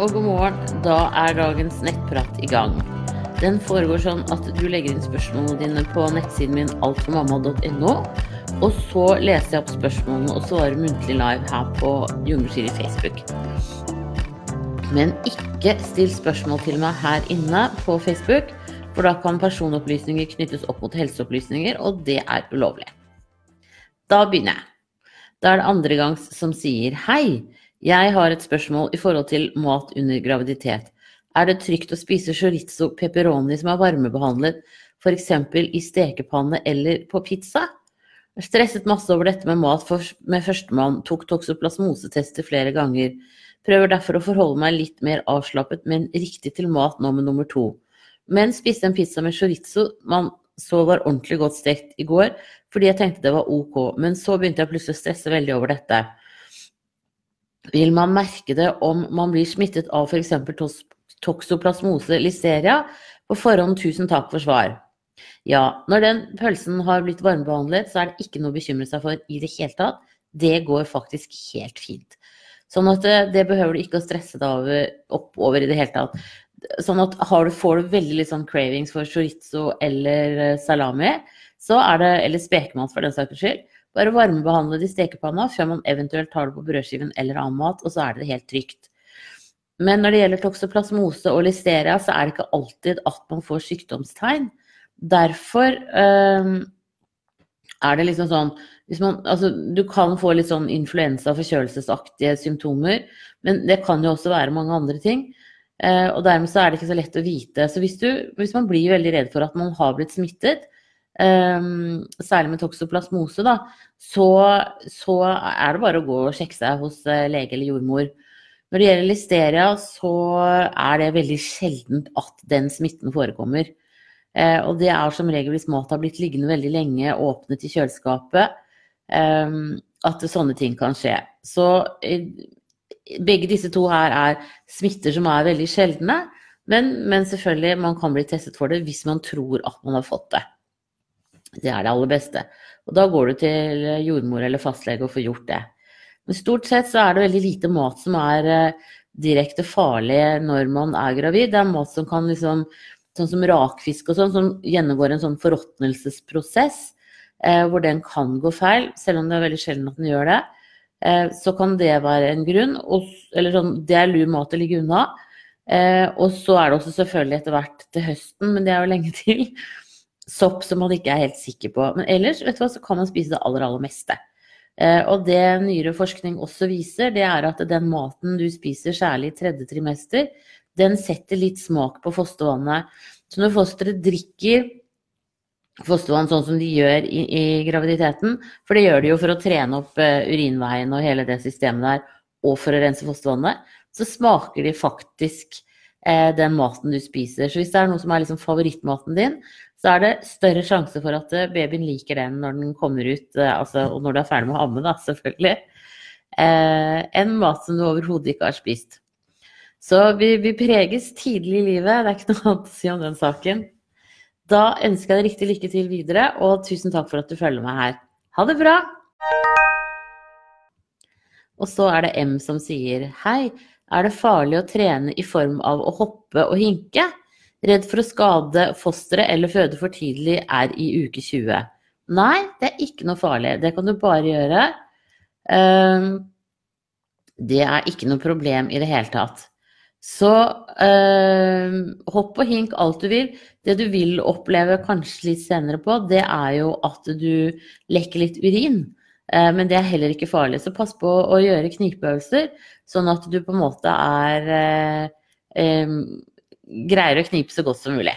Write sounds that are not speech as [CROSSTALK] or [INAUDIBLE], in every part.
og god morgen. Da er dagens nettprat i gang. Den foregår sånn at du legger inn spørsmålene dine på nettsiden min altformamma.no. Og så leser jeg opp spørsmålene og svarer muntlig live her på Jordmorsier i Facebook. Men ikke still spørsmål til meg her inne på Facebook, for da kan personopplysninger knyttes opp mot helseopplysninger, og det er ulovlig. Da begynner jeg. Da er det andre gangs som sier hei. Jeg har et spørsmål i forhold til mat under graviditet. Er det trygt å spise chorizo pepperoni som er varmebehandlet, f.eks. i stekepanne eller på pizza? Jeg stresset masse over dette med mat med førstemann, tok toksoplasmosetester flere ganger. Prøver derfor å forholde meg litt mer avslappet, men riktig til mat nå med nummer to. Men spiste en pizza med chorizo man så var ordentlig godt stekt i går, fordi jeg tenkte det var ok. Men så begynte jeg plutselig å stresse veldig over dette. Vil man merke det om man blir smittet av f.eks. toksoplasmose listeria? På forhånd, tusen takk for svar. Ja, når den pølsen har blitt varmebehandlet, så er det ikke noe å bekymre seg for i det hele tatt. Det går faktisk helt fint. Sånn at det, det behøver du ikke å stresse deg over, oppover i det hele tatt. Sånn at du, får du veldig litt sånn cravings for chorizo eller eh, salami, så er det, eller spekemat for den saks skyld, bare varmebehandle det i stekepanna før man eventuelt tar det på brødskiven eller annen mat, og så er det helt trygt. Men når det gjelder toksoplasmose og listeria, så er det ikke alltid at man får sykdomstegn. Derfor øh, er det liksom sånn man, altså, Du kan få litt sånn influensa- og forkjølelsesaktige symptomer, men det kan jo også være mange andre ting. Uh, og dermed så er det ikke så lett å vite. Så hvis, du, hvis man blir veldig redd for at man har blitt smittet, særlig med toksoplasmose, da, så, så, er det bare å gå og sjekke seg hos uh, lege eller jordmor. Når det gjelder listeria, så er det veldig sjeldent at den smitten forekommer. Uh, og det er som regel hvis mat har blitt liggende veldig lenge åpnet i kjøleskapet, um, at sånne ting kan skje. Så begge disse to her er smitter som er veldig sjeldne. Men, men, selvfølgelig, man kan bli testet for det hvis man tror at man har fått det. Det er det aller beste. Og da går du til jordmor eller fastlege og får gjort det. Men stort sett så er det veldig lite mat som er uh, direkte farlig når man er gravid. Det er mat som kan liksom Sånn som rakfisk og sånn, som gjennomgår en sånn forråtnelsesprosess. eh, hvor den kan gå feil, selv om det er veldig sjelden at den gjør det. Eh, så kan det være en grunn. Og, eller sånn, det er lur mat å ligge unna. Eh, og så er det også selvfølgelig etter hvert til høsten, men det er jo lenge til, sopp som man ikke er helt sikker på. Men ellers vet du hva, så kan man spise det aller, aller meste. Eh, og det nyere forskning også viser, det er at den maten du spiser, særlig i tredje trimester, den setter litt smak på fostervannet. Så når fosteret drikker fostervann sånn som de gjør i, i, graviditeten. For det gjør de jo for å trene opp uh, urinveien og hele det systemet der, og for å rense fostervannet. Så smaker de faktisk uh, den maten du spiser. Så hvis det er noe som er liksom favorittmaten din, så er det større sjanse for at uh, babyen liker den når den kommer ut, altså, og når du er ferdig med å amme, da, selvfølgelig, enn mat som du overhodet ikke har spist. Så vi, vi preges tidlig i livet, det er ikke noe annet å si om den saken. Da ønsker jeg deg riktig lykke til videre, og tusen takk for at du følger meg her. Ha det bra! Og så er det M som sier hei, er det farlig å trene i form av å hoppe og hinke? Redd for å skade fosteret eller føde for tidlig er i uke 20. Nei, det er ikke noe farlig. Det kan du bare gjøre. Ehm, det er ikke noe problem i det hele tatt. Så øh, hopp og hink alt du vil. Det du vil oppleve kanskje litt senere på, det er jo at du lekker litt urin. Uh, men det er heller ikke farlig. Så pass på å gjøre knipeøvelser, sånn at du på en måte er um, Greier å knipe så godt som mulig.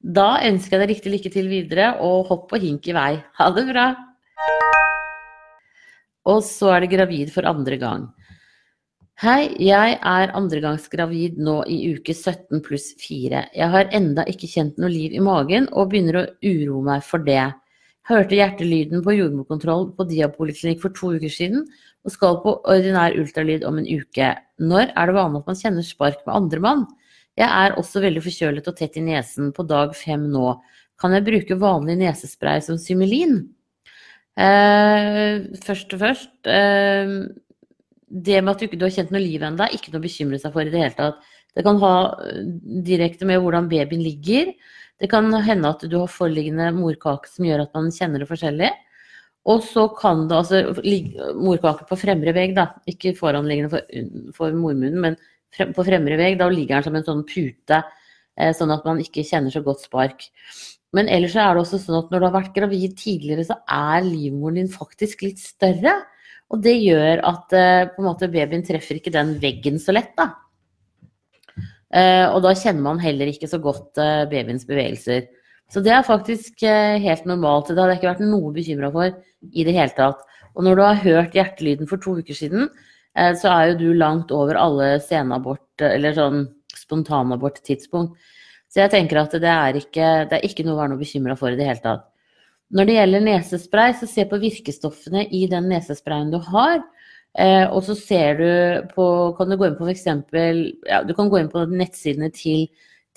Da ønsker jeg deg riktig lykke til videre, og hopp og hink i vei. Ha det bra! Og så er det gravid for andre gang. Hei, jeg er andregangsgravid nå i uke 17 pluss 4. Jeg har enda ikke kjent noe liv i magen og begynner å uroe meg for det. Hørte hjertelyden på jordmorkontroll på Diapoliklinikk for to uker siden og skal på ordinær ultralyd om en uke. Når er det vanlig at man kjenner spark med andre mann? Jeg er også veldig forkjølet og tett i nesen på dag fem nå. Kan jeg bruke vanlig nesespray som Symilin? Eh, først og først eh, det med at du ikke har kjent noe liv ennå, er ikke noe å bekymre seg for i det hele tatt. Det kan ha eh, direkte med hvordan babyen ligger. Det kan hende at du har foreliggende morkake som gjør at man kjenner det forskjellig. Og så kan det altså morkake på fremre vegg, da, ikke foranliggende for, for mormunnen, men frem, på fremre vegg. Da ligger den som en sånn pute, eh, sånn at man ikke kjenner så godt spark. Men ellers er det også sånn at når du har vært gravid tidligere, så er livmoren din faktisk litt større. Og det gjør at eh, måte babyen treffer ikke den veggen så lett, da. Eh, og da kjenner man heller ikke så godt eh, babyens bevegelser. Så det er faktisk eh, helt normalt. Det hadde jeg ikke vært noe bekymra for i det hele tatt. Og når du har hørt hjertelyden for to uker siden, så er jo du langt over alle senabort, eller sånn spontanabort-tidspunkt. Så jeg tenker at det er ikke, det er ikke noe å være noe bekymra for i det hele tatt. Når det gjelder nesespray, så se på virkestoffene i den nesesprayen du har. Eh, og så ser du på Kan du gå inn på f.eks. Ja, du kan gå inn på nettsidene til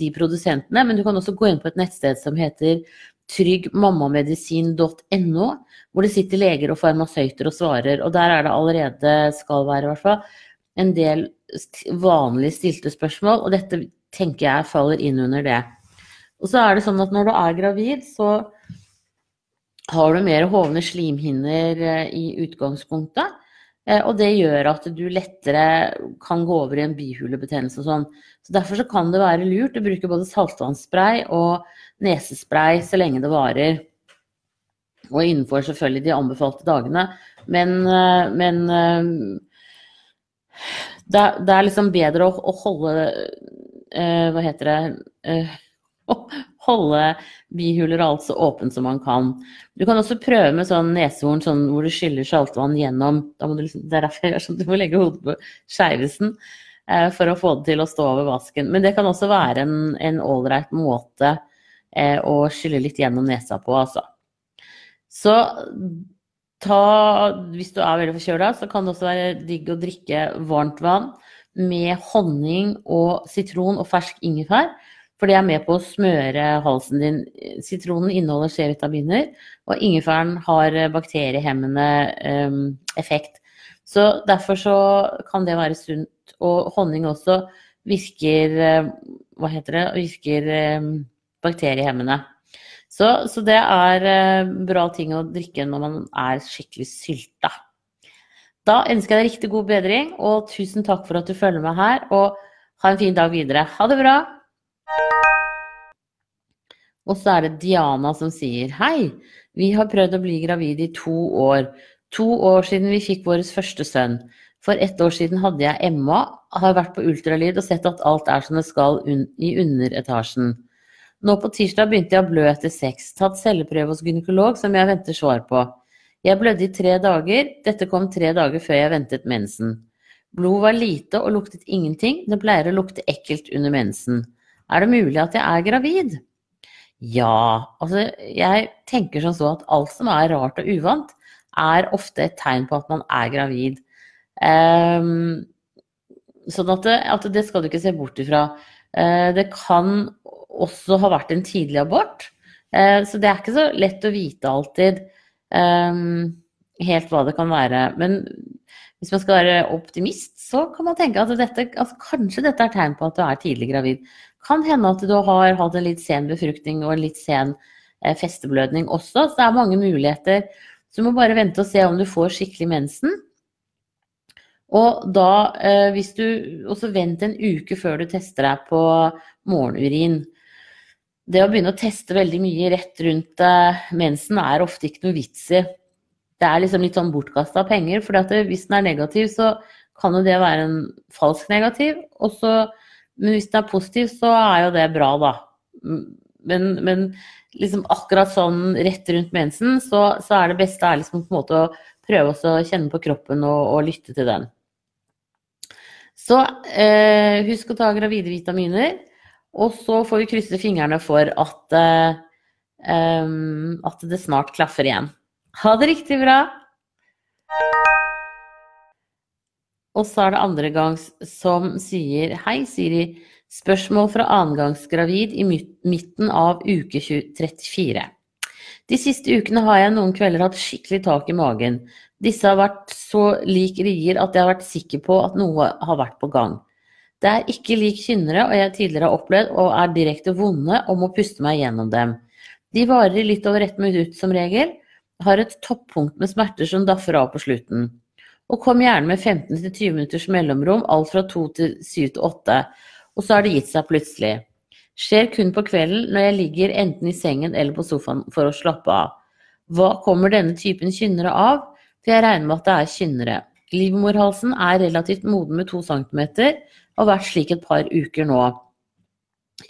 de produsentene, men du kan også gå inn på et nettsted som heter tryggmammamedisin.no, hvor det sitter leger og farmasøyter og svarer. Og der er det allerede, skal være i hvert fall, en del vanlig stilte spørsmål, og dette tenker jeg faller inn under det. Og så er det sånn at når du er gravid, så har du mer hovne slimhinner eh, i utgangspunktet. Eh, og det gjør at du lettere kan gå over i en bihulebetennelse og sånn. Så Derfor så kan det være lurt å bruke både saltvannsspray og nesespray så lenge det varer. Og innenfor selvfølgelig de anbefalte dagene. Men, eh, men eh, det, er liksom bedre å, holde Hva heter det holde bihuler alt så åpent som man kan. Du kan også prøve med sånn neshorn sånn hvor du skyller saltvann gjennom. Liksom, det er derfor jeg gjør sånn du må legge hodet på skeivesen eh, for å få det til å stå over vasken. Men det kan også være en ålreit måte eh, å skylle litt gjennom nesa på, altså. Så ta Hvis du er veldig forkjøla, så kan det også være digg å drikke varmt vann med honning og sitron og fersk ingefær. For det er med på å smøre halsen din. Sitronen inneholder C-vitaminer, og ingefæren har bakteriehemmende um, effekt. Så derfor så kan det være sunt. Og honning også virker uh, Hva heter det? Virker um, bakteriehemmende. Så, så, det er uh, bra ting å drikke når man er skikkelig sylta. Da ønsker jeg deg riktig god bedring, og tusen takk for at du følger med her. Og ha en fin dag videre. Ha det bra! Og så er det Diana som sier hei, vi har prøvd å bli gravid i to år. To år siden vi fikk vår første sønn. For ett år siden hadde jeg Emma, har vært på ultralyd og sett at alt er som det skal i underetasjen. Nå på tirsdag begynte jeg å blø etter sex, tatt celleprøve hos gynekolog som jeg venter svar på. Jeg blødde i tre dager, dette kom tre dager før jeg ventet mensen. Blod var lite og luktet ingenting, det pleier å lukte ekkelt under mensen. Er det mulig at jeg er gravid? Ja, altså jeg tenker sånn så at alt som er rart og uvant, er ofte et tegn på at man er gravid. Um, sånn at det, at det, skal du ikke se bort ifra. Uh, det kan også ha vært en tidlig abort, uh, så det er ikke så lett å vite alltid um, helt hva det kan være. Men hvis man skal være optimist, så kan man tenke at dette, altså kanskje dette er tegn på at du er tidlig gravid. Kan hende at du har hatt en litt sen befruktning og en litt sen eh, festeblødning også. Så det er mange muligheter. Så du må bare vente og se om du får skikkelig mensen. Og da, eh, hvis du også vent en uke før du tester deg på morgenurin. Det å begynne å teste veldig mye rett rundt eh, mensen er ofte ikke noe vits i. Det er liksom litt sånn bortkasta penger. For hvis den er negativ, så kan jo det være en falsk negativ. Og så men hvis den er positiv, så er jo det bra, da. Men, men liksom akkurat sånn rett rundt mensen, så, så, er det beste er liksom på en måte å prøve å kjenne på kroppen og, og lytte til den. Så eh, husk å ta gravide vitaminer. Og så får vi krysse fingrene for at, eh, at det snart klaffer igjen. Ha det riktig bra! Og så er det andregangs som sier Hei, Siri. Spørsmål fra annengangsgravid i midten av uke 34. De siste ukene har jeg noen kvelder hatt skikkelig tak i magen. Disse har vært så lik rier at jeg har vært sikker på at noe har vært på gang. Det er ikke lik kynnere og jeg tidligere har opplevd og er direkte vonde og må puste meg gjennom dem. De varer litt over ett minutt som regel, har et toppunkt med smerter som daffer av på slutten. Og kom gjerne med 15-20 minutters mellomrom, alt fra 2 til 7 til 8, og så har det gitt seg plutselig. Skjer kun på kvelden når jeg ligger enten i sengen eller på sofaen for å slappe av. Hva kommer denne typen kynnere av? For jeg regner med at det er kynnere. Livmorhalsen er relativt moden med 2 cm, og har vært slik et par uker nå.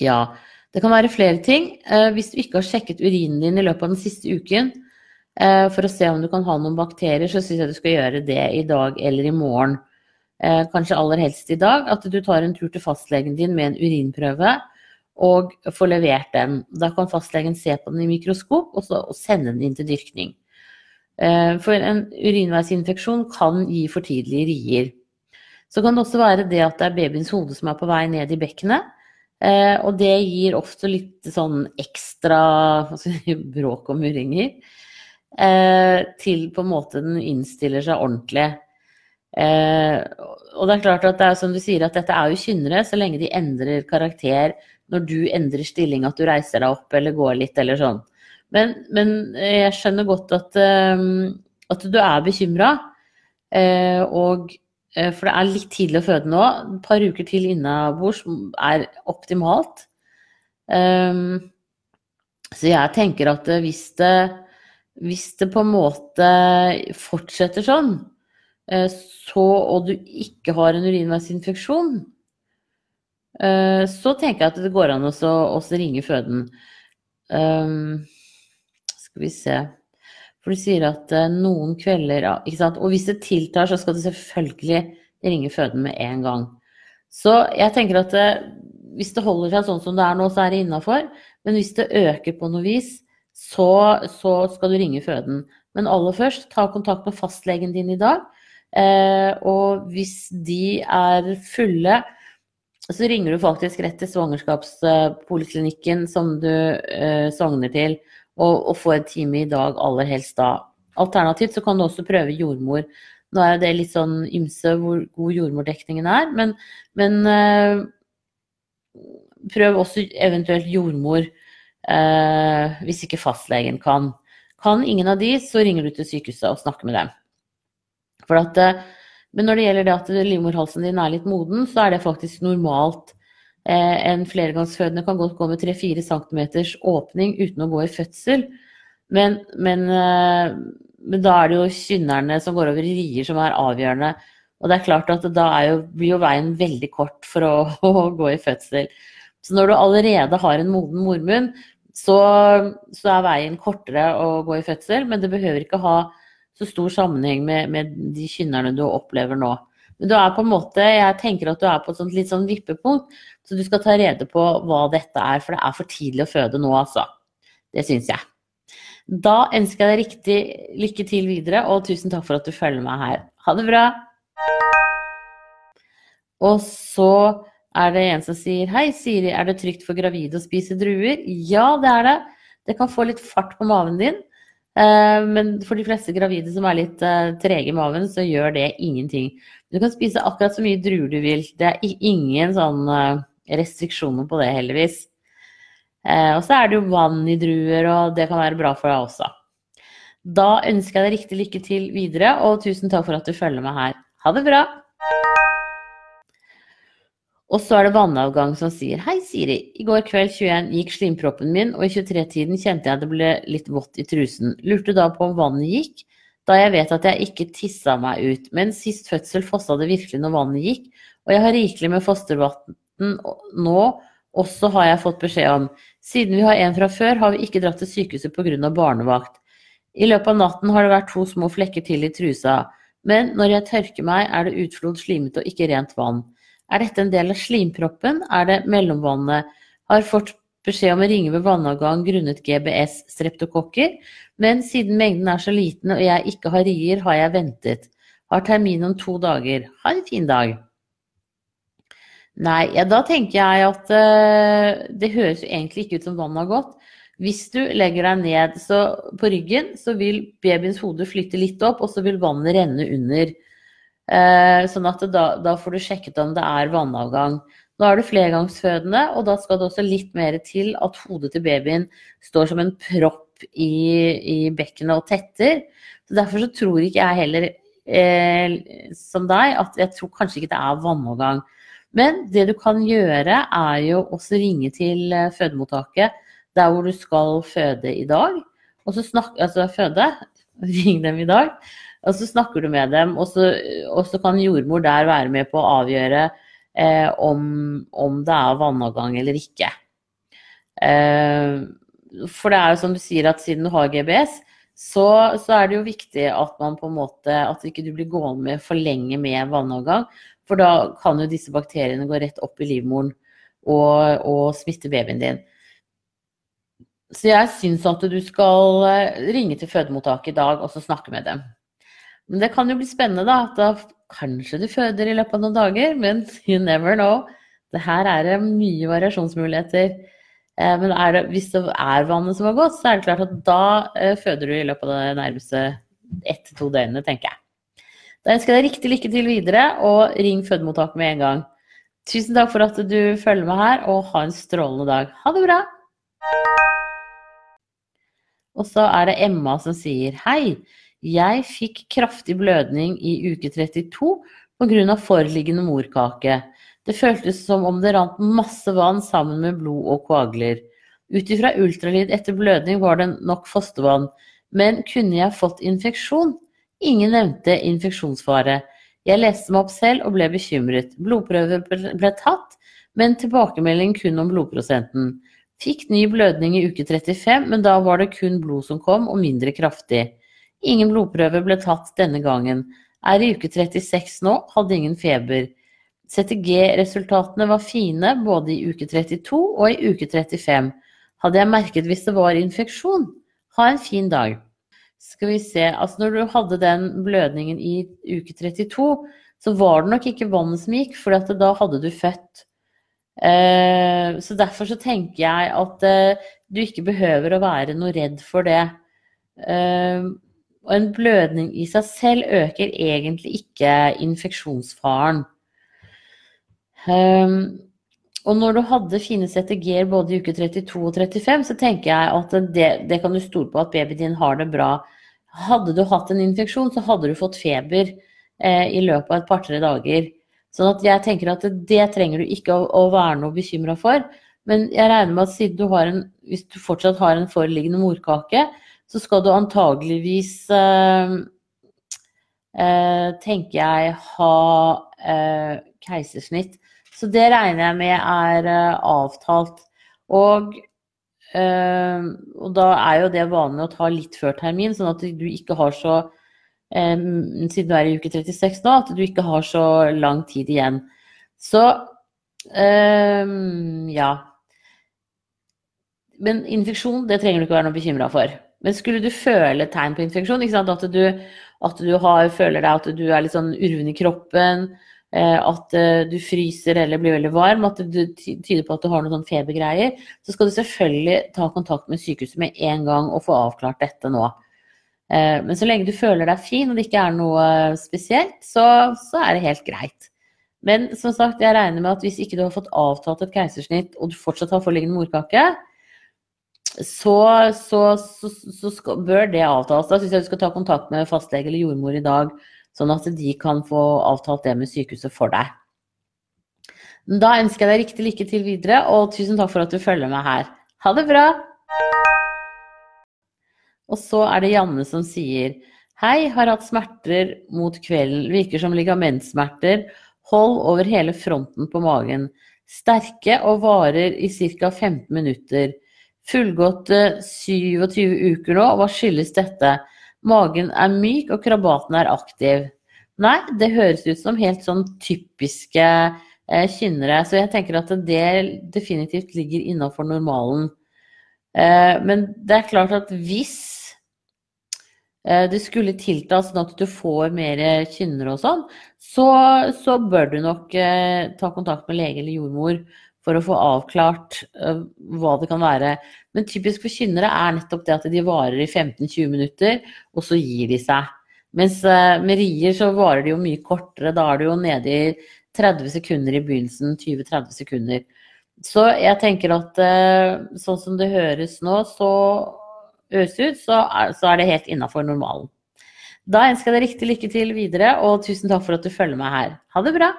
Ja, det kan være flere ting. Eh, hvis du ikke har sjekket urinen din i løpet av den siste uken for å se om du kan ha noen bakterier, så syns jeg du skal gjøre det i dag eller i morgen. Eh, kanskje aller helst i dag. At du tar en tur til fastlegen din med en urinprøve og får levert den. Da kan fastlegen se på den i mikroskop og, og sende den inn til dyrkning. For en urinveisinfeksjon kan gi for tidlige rier. Så kan det også være det at det er babyens hode som er på vei ned i bekkenet. Eh, og det gir ofte litt sånn ekstra altså, bråk om murringer. Eh, til på en måte den innstiller seg ordentlig. Eh, og det er klart at det er som du sier, at dette er jo kynnere så lenge de endrer karakter når du endrer stilling, at du reiser deg opp eller går litt eller sånn. Men, men jeg skjønner godt at, eh, at du er bekymra. Eh, og Eh, for det er litt tidlig å føde nå. Et par uker til innabords er optimalt. Så jeg tenker at hvis det, hvis det på en måte fortsetter sånn, uh, så, og du ikke har en urinveisinfeksjon, uh, så tenker jeg at det går an å ringe føden. Um, skal vi se for du sier at noen kvelder? Og hvis det tiltar, så skal du selvfølgelig ringe føden med en gang. Så jeg tenker at hvis det holder seg sånn som det er nå, så er det innafor. Men hvis det øker på noe vis, så, så, skal du ringe føden. Men aller først, ta kontakt med fastlegen din i dag. Eh, og hvis de er fulle, så ringer du faktisk rett til svangerskapspoliklinikken som du sogner til og, og får en time i dag aller helst da. Alternativt så kan du også prøve jordmor. Nå er det litt sånn ymse hvor god jordmordekningen er, men, men eh, prøv også eventuelt jordmor hvis ikke fastlegen kan. Kan ingen av de, så ringer du til sykehuset og snakker med dem. At, øh, men når det gjelder det at livmorhalsen din er litt moden, så er det faktisk normalt Eh, en flergangsfødende kan godt gå med 3-4 cm åpning uten å gå i fødsel. Men, men, eh, men, da er det jo kynnerne som går over i rier som er avgjørende. Og det er klart at da jo, blir jo veien veldig kort for å, [LAUGHS] å, gå i fødsel. Så når du allerede har en moden mormunn, så, så, er veien kortere å gå i fødsel. Men det behøver ikke ha så stor sammenheng med, med de kynnerne du opplever nå. Men du er på en måte, jeg tenker at du er på et litt sånn vippepunkt, så du skal ta rede på hva dette er, for det er for tidlig å føde nå, altså. Det syns jeg. Da ønsker jeg deg riktig lykke til videre, og tusen takk for at du følger meg her. Ha det bra! Og så er det en som sier Hei, Siri, er det trygt for gravide å spise druer? Ja, det er det. Det kan få litt fart på maven din. Eh, men for de fleste gravide som er litt eh, trege i maven, så gjør det ingenting. Du kan spise akkurat så mye druer du vil. Det er ingen sånn eh, restriksjoner på det, heldigvis. Og så er det jo vann i druer, og det kan være bra for deg også. Da ønsker jeg deg riktig lykke til videre, og tusen takk for at du følger med her. Ha det bra! Og så er det vannavgang som sier Hei, Siri. I går kveld 21 gikk slimproppen min, og i 23-tiden kjente jeg det ble litt vått i trusen. Lurte da på om vannet gikk, da jeg vet at jeg ikke tissa meg ut. Men sist fødsel fossa det virkelig når vannet gikk, og jeg har rikelig med fostervann nå, også har jeg fått beskjed om. Siden vi har en fra før, har vi ikke dratt til sykehuset pga. barnevakt. I løpet av natten har det vært to små flekker til i trusa, men når jeg tørker meg, er det utflod, slimete og ikke rent vann. Er dette en del av slimproppen? Er det mellomvannet? Har fått beskjed om å ringe ved vannavgang grunnet GBS streptokokker, men siden mengden er så liten og jeg ikke har rier, har jeg ventet. Har termin om to dager. Ha en fin dag. Nei, ja, da tenker jeg at uh, det høres jo egentlig ikke ut som vannet har gått. Hvis du legger deg ned på ryggen, så vil babyens hode flytte litt opp, og så vil vannet renne under. Eh, sånn at da, da, får du sjekket om det er vannavgang. Nå er du flergangsfødende, og da skal det også litt mer til at hodet til babyen står som en propp i, i bekkenet og tetter. Så Derfor så tror ikke jeg heller eh, som deg at jeg tror kanskje ikke det er vannavgang. Men det du kan gjøre, er jo også ringe til eh, fødemottaket der hvor du skal føde i dag. Og så snakke, altså føde, [LAUGHS] ring dem i dag. Og så snakker du med dem, og så, og så kan jordmor der være med på å avgjøre eh, om, om, det er vannavgang eller ikke. Eh, for det er jo som du sier at siden du har GBS, så, så, er det jo viktig at man på en måte, at ikke du blir gående med for lenge med vannavgang. For da kan jo disse bakteriene gå rett opp i livmoren og, og smitte babyen din. Så jeg syns at du skal eh, ringe til fødemottaket i dag og så snakke med dem. Men det kan jo bli spennende, da. At da kanskje du føder i løpet av noen dager, men [LAUGHS] you never know. Det her er det mye variasjonsmuligheter. Eh, men det, hvis det er vannet som har gått, så er det klart at da eh, føder du i løpet av det nærmeste ett til to døgnene, tenker jeg. Da ønsker jeg deg riktig lykke til videre, og ring fødemottaket med en gang. Tusen takk for at du følger med her, og ha en strålende dag. Ha det bra! Og så er det Emma som sier hei. Jeg fikk kraftig blødning i uke 32 pga. foreliggende morkake. Det føltes som om det rant masse vann sammen med blod og koagler. Ut ifra ultralyd etter blødning var det nok fostervann, men kunne jeg fått infeksjon? Ingen nevnte infeksjonsfare. Jeg leste meg opp selv og ble bekymret. Blodprøver ble tatt, men tilbakemelding kun om blodprosenten. Fikk ny blødning i uke 35, men da var det kun blod som kom, og mindre kraftig. Ingen blodprøve ble tatt denne gangen. Er i uke 36 nå, hadde ingen feber. CTG-resultatene var fine både i uke 32 og i uke 35. Hadde jeg merket hvis det var infeksjon? Ha en fin dag. Skal vi se, altså når du hadde den blødningen i uke 32, så var det nok ikke vannet som gikk, for da hadde du født. Eh, så derfor så tenker jeg at eh, du ikke behøver å være noe redd for det. Og en blødning i seg selv øker egentlig ikke infeksjonsfaren. Um, og når du hadde fine CTG-er både i uke 32 og 35, så tenker jeg at det, det kan du stole på at babyen din har det bra. Hadde du hatt en infeksjon, så hadde du fått feber eh, i løpet av et par-tre dager. Sånn at jeg tenker at det, det trenger du ikke å, å være noe bekymra for. Men jeg regner med at siden du en, hvis du fortsatt har en foreliggende morkake, så skal du antageligvis eh, eh, tenker jeg, ha eh, keisersnitt. Så det regner jeg med er eh, avtalt. Og, eh, og, da er jo det vanlig å ta litt før termin, sånn at du ikke har så eh, Siden du er i uke 36 nå, at du ikke har så lang tid igjen. Så ja. Men infeksjon, det trenger du ikke være noe bekymra for. Men skulle du føle tegn på infeksjon, at du, at du har, føler deg at du er litt sånn urven i kroppen, eh, at eh, du fryser eller blir veldig varm, at det tyder på at du har noen sånn febergreier, så skal du selvfølgelig ta kontakt med sykehuset med en gang og få avklart dette nå. Eh, men så lenge du føler deg fin og det ikke er noe spesielt, så, så er det helt greit. Men som sagt, jeg regner med at hvis ikke du har fått avtalt et keisersnitt og du fortsatt har forliggende morkake, så, så, så, så skal, bør det avtales. Da syns jeg du skal ta kontakt med fastlege eller jordmor i dag, sånn at de kan få avtalt det med sykehuset for deg. Da ønsker jeg deg riktig lykke til videre, og tusen takk for at du følger meg her. Ha det bra! Og så er det Janne som sier Hei, har hatt smerter mot kvelden. Virker som ligamentsmerter. Hold over hele fronten på magen. Sterke og varer i ca. 15 minutter. Fullgåtte 27 uker nå, og hva skyldes dette? Magen er myk og krabaten er aktiv. Nei, det høres ut som helt sånn typiske eh, kynnere, så jeg tenker at det definitivt ligger innafor normalen. Eh, men det er klart at hvis eh, det skulle tilta sånn at du får mer kynnere og sånn, så, så, bør du nok eh, ta kontakt med lege eller jordmor for å få avklart uh, hva det kan være. Men typisk for kynnere er nettopp det at de varer i 15-20 minutter, og så gir de seg. Mens uh, med rier så varer de jo mye kortere. Da er det jo nede i 30 sekunder i begynnelsen, 20-30 sekunder. Så jeg tenker at uh, sånn som det høres nå, så høres ut, så er, så er det helt innafor normalen. Da ønsker jeg deg riktig lykke til videre, og tusen takk for at du følger meg her. Ha det bra!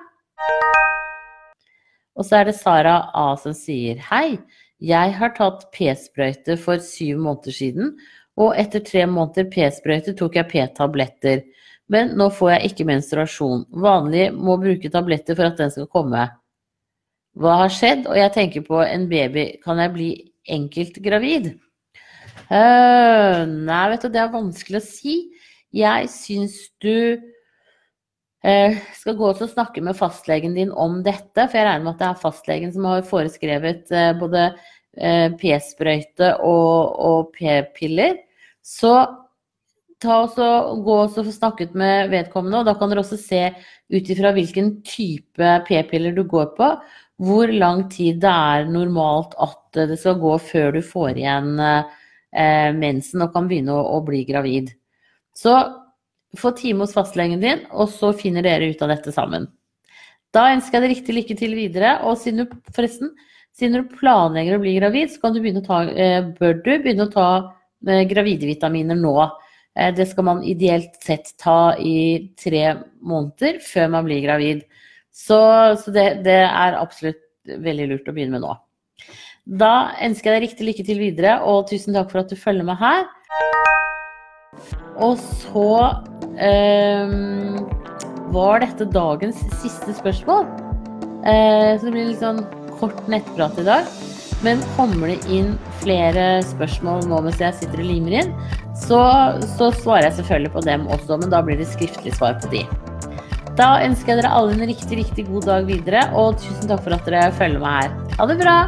Og så er det Sara A som sier hei. Jeg har tatt p-sprøyte for syv måneder siden, og etter tre måneder p-sprøyte tok jeg p-tabletter. Men nå får jeg ikke menstruasjon. Vanlig må bruke tabletter for at den skal komme. Hva har skjedd? Og jeg tenker på en baby. Kan jeg bli enkelt gravid? Uh, nei, vet du, det er vanskelig å si. Jeg syns du skal gå og snakke med fastlegen din om dette, for jeg regner med at det er fastlegen som har foreskrevet eh, både eh, p-sprøyte og, og p-piller. Så ta også, gå og få snakket med vedkommende, og da kan dere også se ut ifra hvilken type p-piller du går på, hvor lang tid det er normalt at det skal gå før du får igjen eh, mensen og kan begynne å, å bli gravid. Så få time hos fastlegen din, og så finner dere ut av dette sammen. Da ønsker jeg deg riktig lykke til videre. Og siden du, forresten, siden du planlegger å bli gravid, så du ta, eh, bør du begynne å ta eh, gravide vitaminer nå. Eh, det skal man ideelt sett ta i tre måneder før man blir gravid. Så, så det, det, er absolutt veldig lurt å begynne med nå. Da ønsker jeg deg riktig lykke til videre, og tusen takk for at du følger med her. Og så eh, var dette dagens siste spørsmål. Eh, så det blir litt sånn kort nettprat i dag. Men kommer det inn flere spørsmål nå mens jeg sitter og limer inn, så, så svarer jeg selvfølgelig på dem også, men da blir det skriftlig svar på de. Da ønsker jeg dere alle en riktig, riktig god dag videre, og tusen takk for at dere følger meg her. Ha det bra!